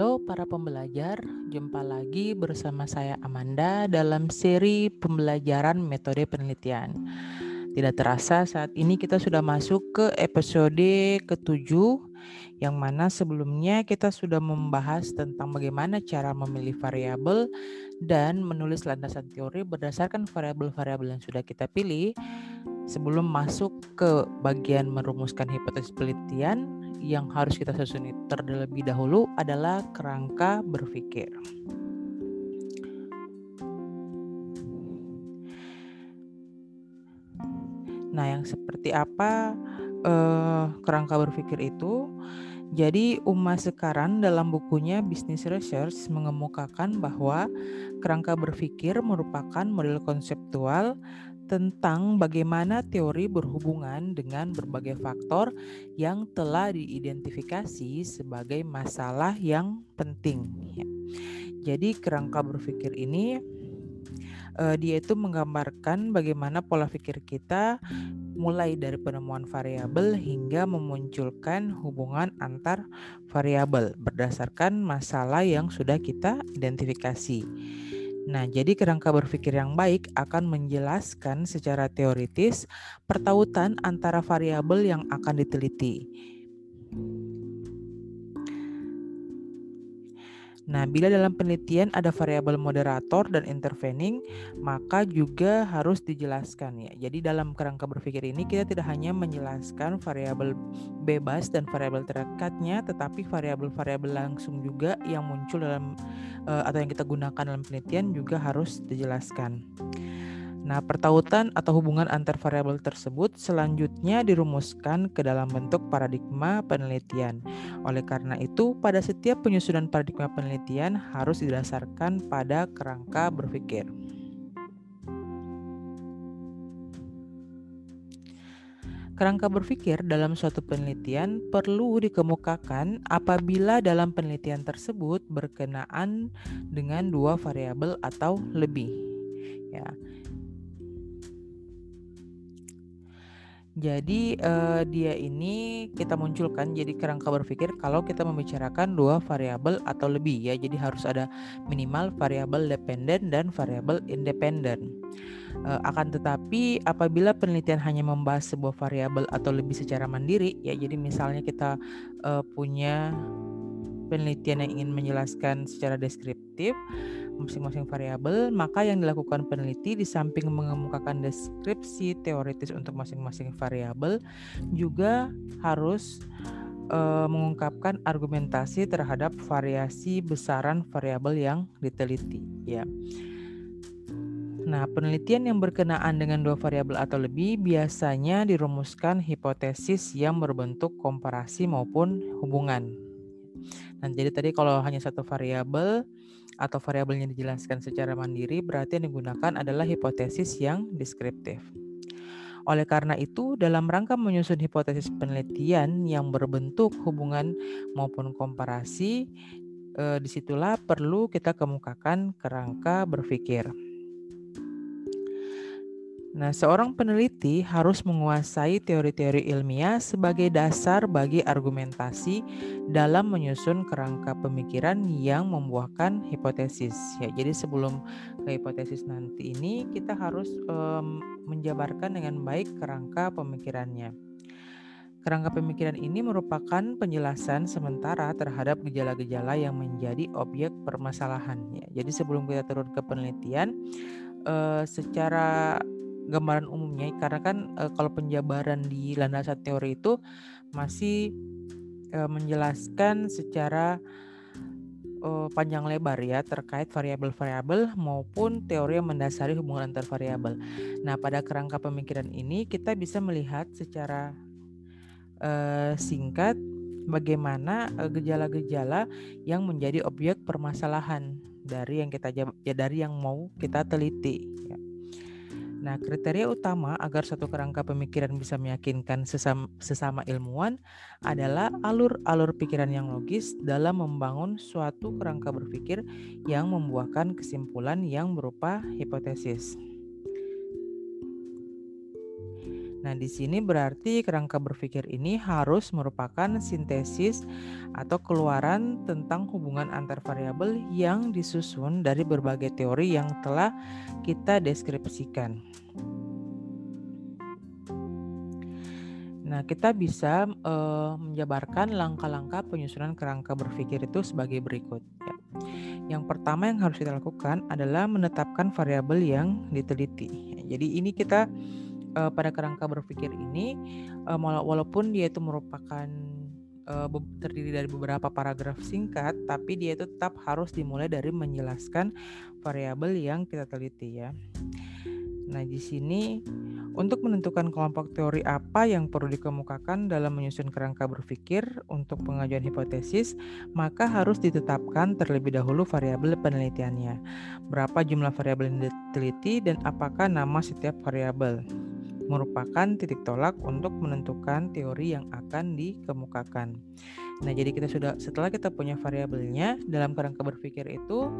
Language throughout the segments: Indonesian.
Halo para pembelajar, jumpa lagi bersama saya Amanda dalam seri pembelajaran metode penelitian. Tidak terasa saat ini kita sudah masuk ke episode ketujuh yang mana sebelumnya kita sudah membahas tentang bagaimana cara memilih variabel dan menulis landasan teori berdasarkan variabel-variabel yang sudah kita pilih. Sebelum masuk ke bagian merumuskan hipotesis penelitian, yang harus kita susun terlebih dahulu adalah kerangka berpikir. Nah, yang seperti apa eh, kerangka berpikir itu? Jadi, Uma sekarang dalam bukunya Business Research mengemukakan bahwa kerangka berpikir merupakan model konseptual tentang bagaimana teori berhubungan dengan berbagai faktor yang telah diidentifikasi sebagai masalah yang penting. Ya. Jadi kerangka berpikir ini uh, dia itu menggambarkan bagaimana pola pikir kita mulai dari penemuan variabel hingga memunculkan hubungan antar variabel berdasarkan masalah yang sudah kita identifikasi. Nah, jadi kerangka berpikir yang baik akan menjelaskan secara teoritis pertautan antara variabel yang akan diteliti. Nah, bila dalam penelitian ada variabel moderator dan intervening, maka juga harus dijelaskan ya. Jadi dalam kerangka berpikir ini kita tidak hanya menjelaskan variabel bebas dan variabel terekatnya, tetapi variabel-variabel langsung juga yang muncul dalam uh, atau yang kita gunakan dalam penelitian juga harus dijelaskan. Nah, pertautan atau hubungan antar variabel tersebut selanjutnya dirumuskan ke dalam bentuk paradigma penelitian. Oleh karena itu, pada setiap penyusunan paradigma penelitian harus didasarkan pada kerangka berpikir. Kerangka berpikir dalam suatu penelitian perlu dikemukakan apabila dalam penelitian tersebut berkenaan dengan dua variabel atau lebih. Ya. Jadi uh, dia ini kita munculkan jadi kerangka berpikir kalau kita membicarakan dua variabel atau lebih ya. Jadi harus ada minimal variabel dependen dan variabel independen. Uh, akan tetapi apabila penelitian hanya membahas sebuah variabel atau lebih secara mandiri ya jadi misalnya kita uh, punya penelitian yang ingin menjelaskan secara deskriptif masing-masing variabel, maka yang dilakukan peneliti di samping mengemukakan deskripsi teoritis untuk masing-masing variabel juga harus uh, mengungkapkan argumentasi terhadap variasi besaran variabel yang diteliti, ya. Nah, penelitian yang berkenaan dengan dua variabel atau lebih biasanya dirumuskan hipotesis yang berbentuk komparasi maupun hubungan. Nah, jadi tadi kalau hanya satu variabel, atau variabelnya dijelaskan secara mandiri, berarti yang digunakan adalah hipotesis yang deskriptif. Oleh karena itu, dalam rangka menyusun hipotesis penelitian yang berbentuk hubungan maupun komparasi, eh, di situlah perlu kita kemukakan kerangka berpikir. Nah, seorang peneliti harus menguasai teori-teori ilmiah sebagai dasar bagi argumentasi dalam menyusun kerangka pemikiran yang membuahkan hipotesis. Ya, jadi sebelum ke hipotesis nanti ini kita harus um, menjabarkan dengan baik kerangka pemikirannya. Kerangka pemikiran ini merupakan penjelasan sementara terhadap gejala-gejala yang menjadi objek permasalahan. Ya, jadi sebelum kita turun ke penelitian, uh, secara gambaran umumnya karena kan e, kalau penjabaran di landasan teori itu masih e, menjelaskan secara e, panjang lebar ya terkait variabel-variabel maupun teori yang mendasari hubungan antar variabel. Nah, pada kerangka pemikiran ini kita bisa melihat secara e, singkat bagaimana gejala-gejala yang menjadi objek permasalahan dari yang kita ya dari yang mau kita teliti ya. Nah, kriteria utama agar satu kerangka pemikiran bisa meyakinkan sesama, sesama ilmuwan adalah alur-alur pikiran yang logis dalam membangun suatu kerangka berpikir yang membuahkan kesimpulan yang berupa hipotesis. Nah, di sini berarti kerangka berpikir ini harus merupakan sintesis atau keluaran tentang hubungan antar variabel yang disusun dari berbagai teori yang telah kita deskripsikan. Nah, kita bisa uh, menjabarkan langkah-langkah penyusunan kerangka berpikir itu sebagai berikut. Ya. Yang pertama yang harus kita lakukan adalah menetapkan variabel yang diteliti. Jadi ini kita uh, pada kerangka berpikir ini, uh, walaupun dia itu merupakan uh, terdiri dari beberapa paragraf singkat, tapi dia itu tetap harus dimulai dari menjelaskan variabel yang kita teliti ya. Nah, di sini untuk menentukan kelompok teori apa yang perlu dikemukakan dalam menyusun kerangka berpikir untuk pengajuan hipotesis, maka harus ditetapkan terlebih dahulu variabel penelitiannya. Berapa jumlah variabel yang diteliti dan apakah nama setiap variabel merupakan titik tolak untuk menentukan teori yang akan dikemukakan. Nah, jadi kita sudah setelah kita punya variabelnya dalam kerangka berpikir itu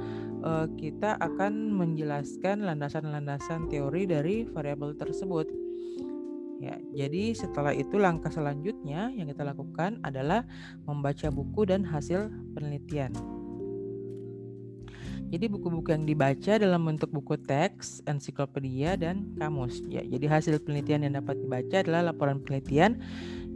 uh, kita akan menjelaskan landasan-landasan teori dari variabel tersebut. Ya, jadi setelah itu langkah selanjutnya yang kita lakukan adalah membaca buku dan hasil penelitian. Jadi buku-buku yang dibaca dalam bentuk buku teks, ensiklopedia dan kamus. Ya, jadi hasil penelitian yang dapat dibaca adalah laporan penelitian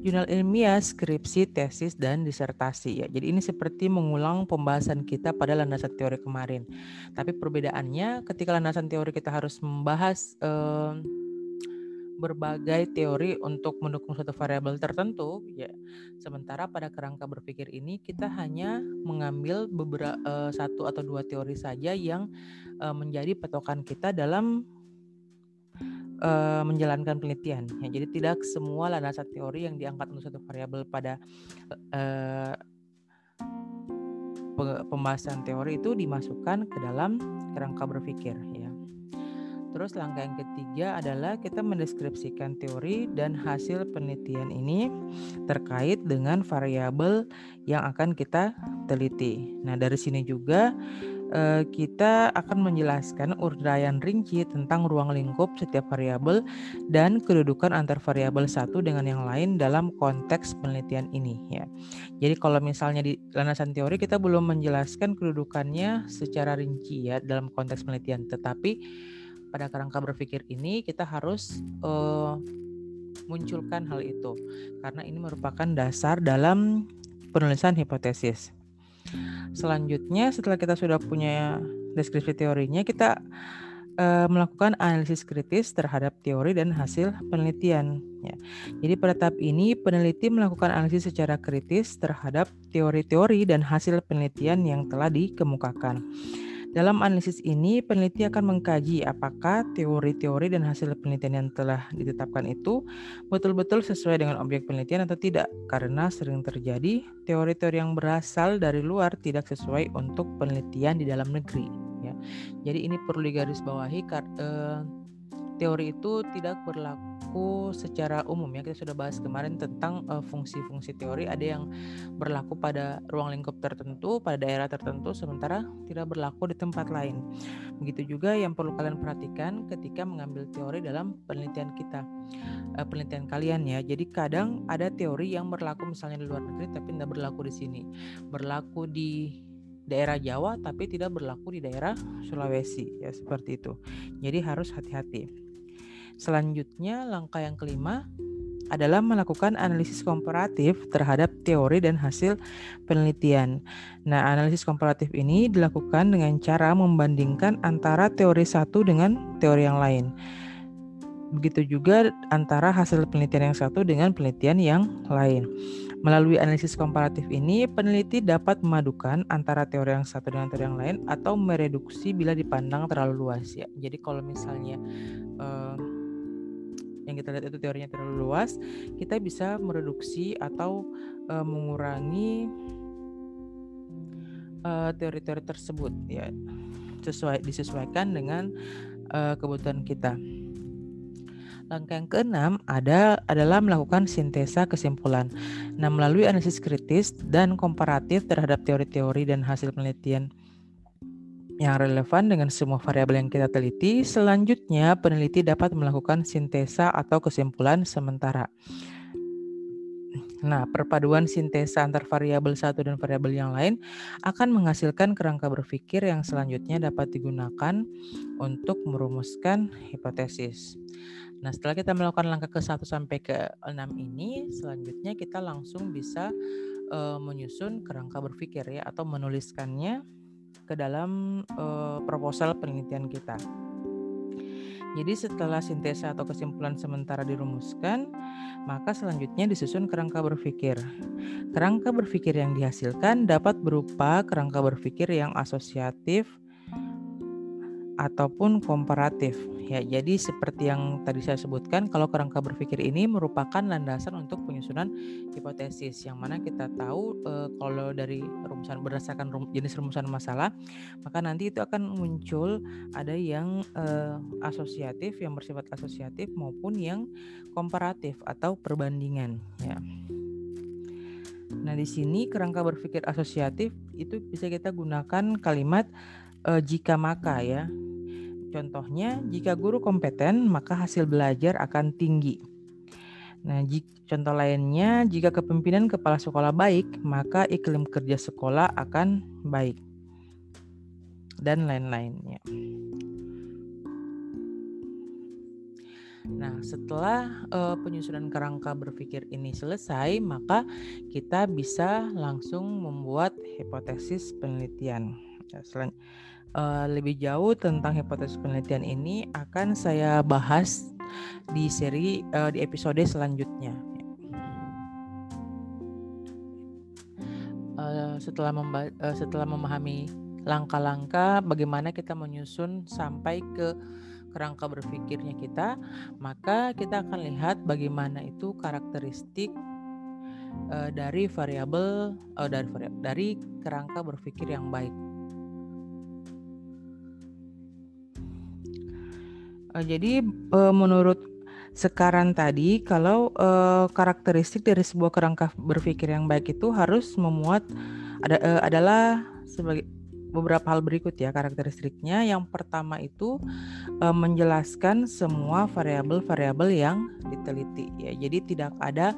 jurnal ilmiah, skripsi, tesis, dan disertasi ya. Jadi ini seperti mengulang pembahasan kita pada landasan teori kemarin. Tapi perbedaannya ketika landasan teori kita harus membahas eh, berbagai teori untuk mendukung suatu variabel tertentu ya. Sementara pada kerangka berpikir ini kita hanya mengambil beberapa eh, satu atau dua teori saja yang eh, menjadi patokan kita dalam uh, menjalankan penelitian. Ya, jadi tidak semua landasan teori yang diangkat untuk satu variabel pada uh, pembahasan teori itu dimasukkan ke dalam kerangka berpikir. Terus langkah yang ketiga adalah kita mendeskripsikan teori dan hasil penelitian ini terkait dengan variabel yang akan kita teliti. Nah dari sini juga Eh, kita akan menjelaskan uraian rinci tentang ruang lingkup setiap variabel dan kedudukan antar variabel satu dengan yang lain dalam konteks penelitian ini ya. Jadi kalau misalnya di landasan teori kita belum menjelaskan kedudukannya secara rinci ya dalam konteks penelitian, tetapi pada kerangka berpikir ini kita harus uh, munculkan hal itu karena ini merupakan dasar dalam penulisan hipotesis. Selanjutnya setelah kita sudah punya deskripsi teorinya, kita uh, melakukan analisis kritis terhadap teori dan hasil penelitian. Ya. Jadi pada tahap ini peneliti melakukan analisis secara kritis terhadap teori-teori dan hasil penelitian yang telah dikemukakan. Dalam analisis ini, peneliti akan mengkaji apakah teori-teori dan hasil penelitian yang telah ditetapkan itu betul-betul sesuai dengan objek penelitian atau tidak, karena sering terjadi teori-teori yang berasal dari luar tidak sesuai untuk penelitian di dalam negeri. Ya. Jadi ini perlu digarisbawahi. Eh, teori itu tidak berlaku secara umum ya kita sudah bahas kemarin tentang uh, fungsi-fungsi teori ada yang berlaku pada ruang lingkup tertentu pada daerah tertentu sementara tidak berlaku di tempat lain begitu juga yang perlu kalian perhatikan ketika mengambil teori dalam penelitian kita uh, penelitian kalian ya jadi kadang ada teori yang berlaku misalnya di luar negeri tapi tidak berlaku di sini berlaku di daerah Jawa tapi tidak berlaku di daerah Sulawesi ya seperti itu. Jadi harus hati-hati. Selanjutnya, langkah yang kelima adalah melakukan analisis komparatif terhadap teori dan hasil penelitian. Nah, analisis komparatif ini dilakukan dengan cara membandingkan antara teori satu dengan teori yang lain. Begitu juga antara hasil penelitian yang satu dengan penelitian yang lain. Melalui analisis komparatif ini, peneliti dapat memadukan antara teori yang satu dengan teori yang lain atau mereduksi bila dipandang terlalu luas ya. Jadi kalau misalnya uh, yang kita lihat itu teorinya terlalu luas, kita bisa mereduksi atau uh, mengurangi teori-teori uh, tersebut ya sesuai disesuaikan dengan uh, kebutuhan kita. Langkah yang keenam ada adalah melakukan sintesa kesimpulan. Nah, melalui analisis kritis dan komparatif terhadap teori-teori dan hasil penelitian yang relevan dengan semua variabel yang kita teliti. Selanjutnya, peneliti dapat melakukan sintesa atau kesimpulan sementara. Nah, perpaduan sintesa antar variabel satu dan variabel yang lain akan menghasilkan kerangka berpikir yang selanjutnya dapat digunakan untuk merumuskan hipotesis. Nah, setelah kita melakukan langkah ke 1 sampai ke 6 ini, selanjutnya kita langsung bisa uh, menyusun kerangka berpikir ya atau menuliskannya ke dalam uh, proposal penelitian kita. Jadi setelah sintesa atau kesimpulan sementara dirumuskan, maka selanjutnya disusun kerangka berpikir. Kerangka berpikir yang dihasilkan dapat berupa kerangka berpikir yang asosiatif, ataupun komparatif. Ya, jadi seperti yang tadi saya sebutkan, kalau kerangka berpikir ini merupakan landasan untuk penyusunan hipotesis, yang mana kita tahu e, kalau dari rumusan berdasarkan rum, jenis rumusan masalah, maka nanti itu akan muncul ada yang e, asosiatif, yang bersifat asosiatif maupun yang komparatif atau perbandingan. Ya. Nah, di sini kerangka berpikir asosiatif itu bisa kita gunakan kalimat e, jika maka ya. Contohnya, jika guru kompeten, maka hasil belajar akan tinggi. Nah, contoh lainnya, jika kepemimpinan kepala sekolah baik, maka iklim kerja sekolah akan baik. Dan lain-lainnya. Nah, setelah uh, penyusunan kerangka berpikir ini selesai, maka kita bisa langsung membuat hipotesis penelitian. Ya, uh, lebih jauh tentang hipotesis penelitian ini akan saya bahas di seri uh, di episode selanjutnya. Uh, setelah uh, setelah memahami langkah-langkah bagaimana kita menyusun sampai ke kerangka berpikirnya kita, maka kita akan lihat bagaimana itu karakteristik dari variabel dari dari kerangka berpikir yang baik. Uh, jadi uh, menurut sekarang tadi kalau uh, karakteristik dari sebuah kerangka berpikir yang baik itu harus memuat ada uh, adalah sebagai beberapa hal berikut ya karakteristiknya. Yang pertama itu uh, menjelaskan semua variabel-variabel yang diteliti ya. Jadi tidak ada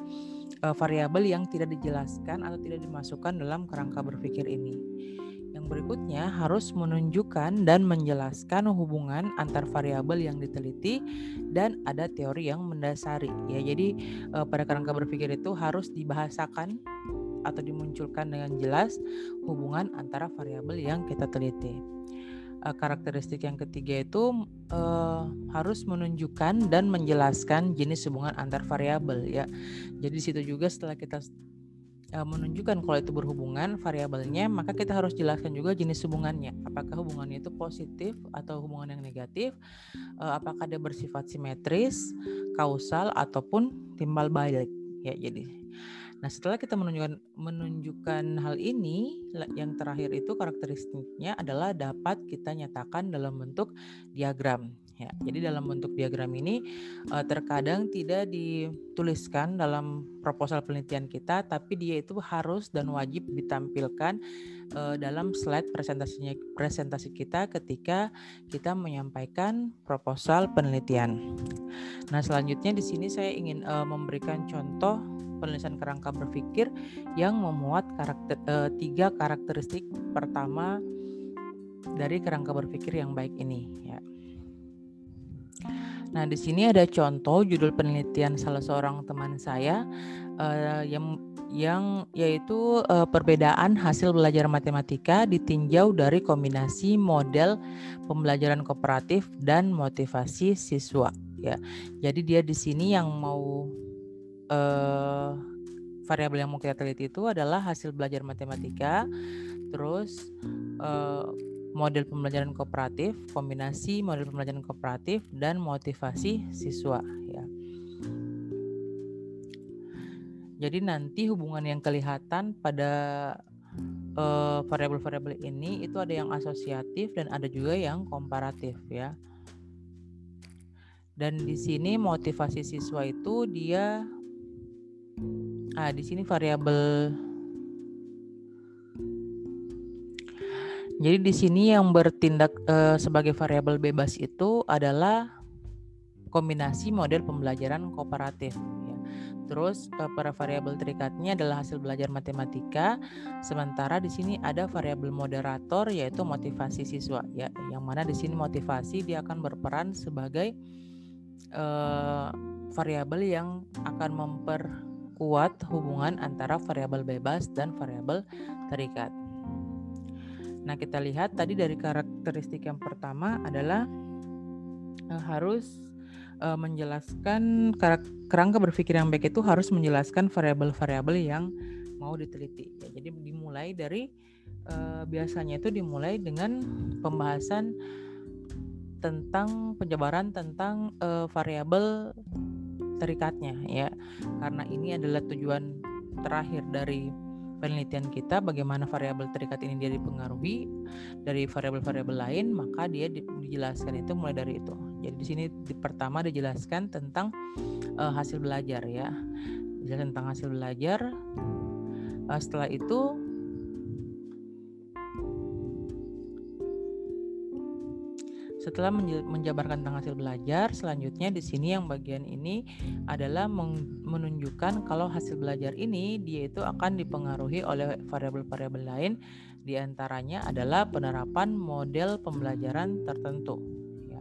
uh, variabel yang tidak dijelaskan atau tidak dimasukkan dalam kerangka berpikir ini. Berikutnya harus menunjukkan dan menjelaskan hubungan antar variabel yang diteliti dan ada teori yang mendasari. Ya, jadi eh, pada kerangka berpikir itu harus dibahasakan atau dimunculkan dengan jelas hubungan antara variabel yang kita teliti. Eh, karakteristik yang ketiga itu uh, harus menunjukkan dan menjelaskan jenis hubungan antar variabel ya. Jadi situ juga setelah kita menunjukkan kalau itu berhubungan variabelnya, maka kita harus jelaskan juga jenis hubungannya. Apakah hubungannya itu positif atau hubungan yang negatif? Uh, apakah dia bersifat simetris, kausal ataupun timbal balik? Ya, jadi Nah, setelah kita menunjukkan menunjukkan hal ini, yang terakhir itu karakteristiknya adalah dapat kita nyatakan dalam bentuk diagram. Ya, jadi dalam bentuk diagram ini uh, terkadang tidak dituliskan dalam proposal penelitian kita, tapi dia itu harus dan wajib ditampilkan uh, dalam slide presentasinya presentasi kita ketika kita menyampaikan proposal penelitian. Nah, selanjutnya di sini saya ingin uh, memberikan contoh penulisan kerangka berpikir yang memuat karakter tiga karakteristik pertama dari kerangka berpikir yang baik ini ya. Nah, di sini ada contoh judul penelitian salah seorang teman saya uh, yang yang yaitu uh, perbedaan hasil belajar matematika ditinjau dari kombinasi model pembelajaran kooperatif dan motivasi siswa ya. Jadi dia di sini yang mau uh, variabel yang mau kita teliti itu adalah hasil belajar matematika, terus uh, model pembelajaran kooperatif, kombinasi model pembelajaran kooperatif dan motivasi siswa ya. Jadi nanti hubungan yang kelihatan pada uh, variabel-variabel ini itu ada yang asosiatif dan ada juga yang komparatif ya. Dan di sini motivasi siswa itu dia ah di sini variabel Jadi di sini yang bertindak uh, sebagai variabel bebas itu adalah kombinasi model pembelajaran kooperatif. Ya. Terus uh, para variabel terikatnya adalah hasil belajar matematika. Sementara di sini ada variabel moderator yaitu motivasi siswa. Ya, yang mana di sini motivasi dia akan berperan sebagai uh, variabel yang akan memperkuat hubungan antara variabel bebas dan variabel terikat. Nah, kita lihat tadi dari karakteristik yang pertama adalah uh, harus uh, menjelaskan kerangka berpikir yang baik itu harus menjelaskan variabel-variabel yang mau diteliti. Ya, jadi dimulai dari uh, biasanya itu dimulai dengan pembahasan tentang penjabaran tentang uh, variabel terikatnya ya. Karena ini adalah tujuan terakhir dari penelitian kita bagaimana variabel terikat ini dia dipengaruhi dari variabel-variabel lain maka dia dijelaskan itu mulai dari itu. Jadi di sini di pertama dijelaskan tentang uh, hasil belajar ya. Tentang hasil belajar. Uh, setelah itu Setelah menjabarkan tentang hasil belajar, selanjutnya di sini yang bagian ini adalah menunjukkan kalau hasil belajar ini dia itu akan dipengaruhi oleh variabel-variabel lain di antaranya adalah penerapan model pembelajaran tertentu. Ya.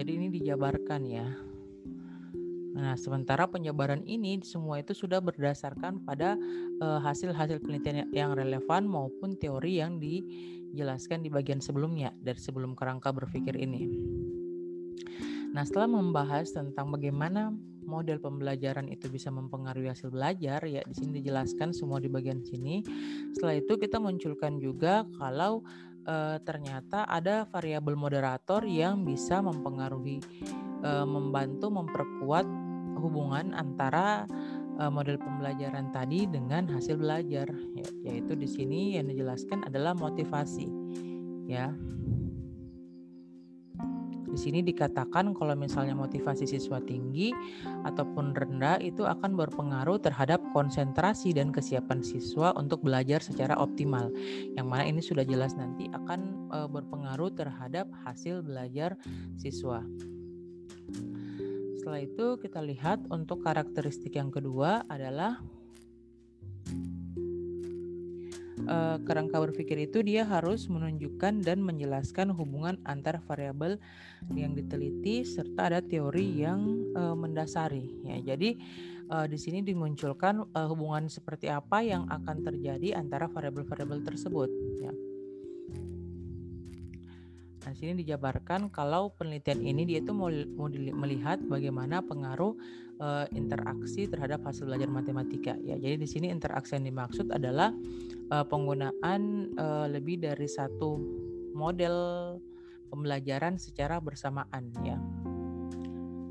Jadi ini dijabarkan ya. Nah, sementara penyebaran ini semua itu sudah berdasarkan pada hasil-hasil uh, penelitian yang relevan maupun teori yang dijelaskan di bagian sebelumnya dari sebelum kerangka berpikir ini. Nah, setelah membahas tentang bagaimana model pembelajaran itu bisa mempengaruhi hasil belajar, ya di sini dijelaskan semua di bagian sini. Setelah itu kita munculkan juga kalau uh, ternyata ada variabel moderator yang bisa mempengaruhi uh, membantu memperkuat hubungan antara uh, model pembelajaran tadi dengan hasil belajar ya, yaitu di sini yang dijelaskan adalah motivasi ya di sini dikatakan kalau misalnya motivasi siswa tinggi ataupun rendah itu akan berpengaruh terhadap konsentrasi dan kesiapan siswa untuk belajar secara optimal. Yang mana ini sudah jelas nanti akan e, berpengaruh terhadap hasil belajar siswa. Setelah itu kita lihat untuk karakteristik yang kedua adalah uh, kerangka berpikir itu dia harus menunjukkan dan menjelaskan hubungan antar variabel yang diteliti serta ada teori yang uh, mendasari ya. Jadi uh, di sini dimunculkan uh, hubungan seperti apa yang akan terjadi antara variabel-variabel tersebut ya. Nah, sini dijabarkan kalau penelitian ini dia itu mau, melihat bagaimana pengaruh uh, interaksi terhadap hasil belajar matematika ya. Jadi di sini interaksi yang dimaksud adalah uh, penggunaan uh, lebih dari satu model pembelajaran secara bersamaan ya.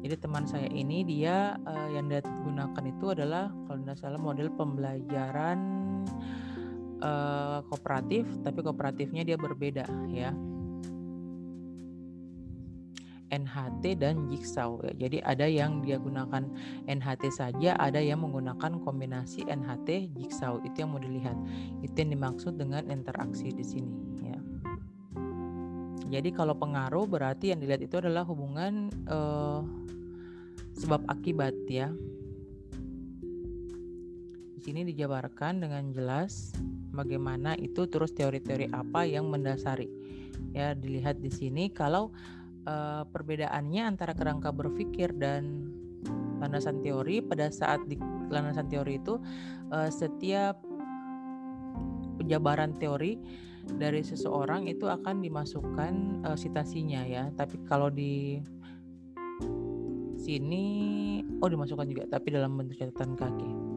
Jadi teman saya ini dia uh, yang dia gunakan itu adalah kalau tidak salah model pembelajaran uh, kooperatif, tapi kooperatifnya dia berbeda ya. NHT dan Jigsaw ya. Jadi ada yang dia gunakan NHT saja, ada yang menggunakan kombinasi NHT Jigsaw. Itu yang mau dilihat. Itu yang dimaksud dengan interaksi di sini ya. Jadi kalau pengaruh berarti yang dilihat itu adalah hubungan uh, sebab akibat ya. Di sini dijabarkan dengan jelas bagaimana itu terus teori-teori apa yang mendasari. Ya, dilihat di sini kalau uh, perbedaannya antara kerangka berpikir dan landasan teori. Pada saat di landasan teori itu uh, setiap penjabaran teori dari seseorang itu akan dimasukkan uh, sitasinya ya. Tapi kalau di sini oh dimasukkan juga tapi dalam bentuk catatan kaki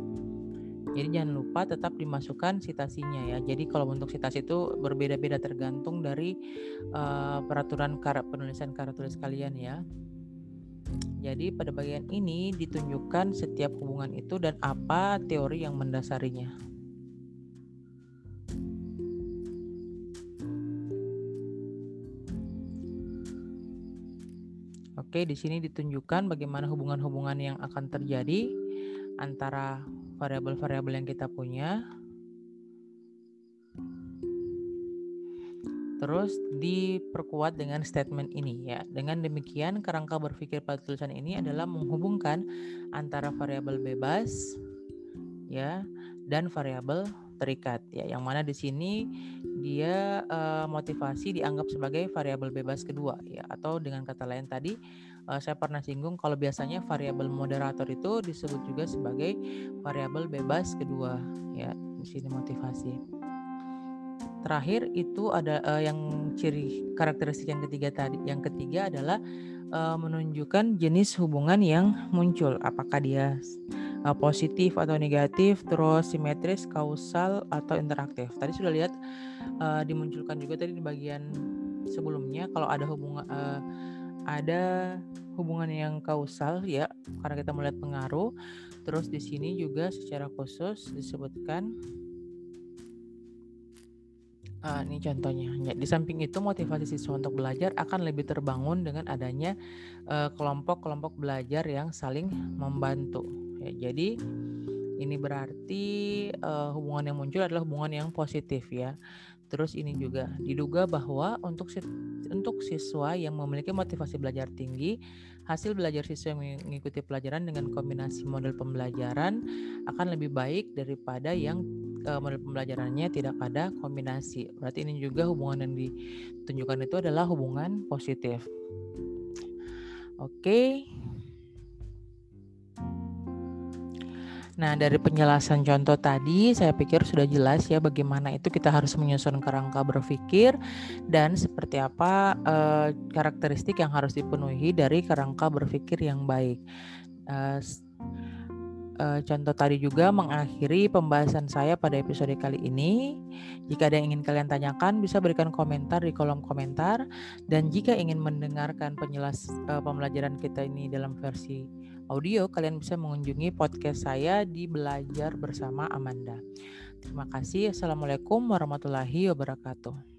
jadi jangan lupa tetap dimasukkan sitasinya ya. Jadi kalau bentuk sitasi itu berbeda-beda tergantung dari uh, peraturan kar penulisan karya tulis kalian ya. Jadi pada bagian ini ditunjukkan setiap hubungan itu dan apa teori yang mendasarinya. Oke, di sini ditunjukkan bagaimana hubungan-hubungan yang akan terjadi antara variabel-variabel yang kita punya. Terus diperkuat dengan statement ini ya. Dengan demikian kerangka berpikir pada tulisan ini adalah menghubungkan antara variabel bebas ya dan variabel terikat ya. Yang mana di sini dia uh, motivasi dianggap sebagai variabel bebas kedua ya atau dengan kata lain tadi uh, saya pernah singgung kalau biasanya variabel moderator itu disebut juga sebagai variabel bebas kedua ya. Di sini motivasi. Terakhir itu ada uh, yang ciri karakteristik yang ketiga tadi. Yang ketiga adalah uh, menunjukkan jenis hubungan yang muncul. Apakah dia positif atau negatif, terus simetris, kausal atau interaktif. Tadi sudah lihat uh, dimunculkan juga tadi di bagian sebelumnya kalau ada hubungan uh, ada hubungan yang kausal ya karena kita melihat pengaruh. Terus di sini juga secara khusus disebutkan Uh, ini contohnya. Ya, di samping itu motivasi siswa untuk belajar akan lebih terbangun dengan adanya eh, kelompok-kelompok uh, belajar yang saling membantu. Ya, jadi ini berarti uh, hubungan yang muncul adalah hubungan yang positif ya. Terus ini juga diduga bahwa untuk untuk siswa yang memiliki motivasi belajar tinggi, hasil belajar siswa yang mengikuti pelajaran dengan kombinasi model pembelajaran akan lebih baik daripada yang uh, model pembelajarannya tidak ada kombinasi. Berarti ini juga hubungan yang ditunjukkan itu adalah hubungan positif. Oke. Okay. Nah, dari penjelasan contoh tadi, saya pikir sudah jelas ya bagaimana itu kita harus menyusun kerangka berpikir dan seperti apa uh, karakteristik yang harus dipenuhi dari kerangka berpikir yang baik. Uh, uh, contoh tadi juga mengakhiri pembahasan saya pada episode kali ini. Jika ada yang ingin kalian tanyakan, bisa berikan komentar di kolom komentar. Dan jika ingin mendengarkan penjelas pembelajaran kita ini dalam versi audio, kalian bisa mengunjungi podcast saya di Belajar Bersama Amanda. Terima kasih. Assalamualaikum warahmatullahi wabarakatuh.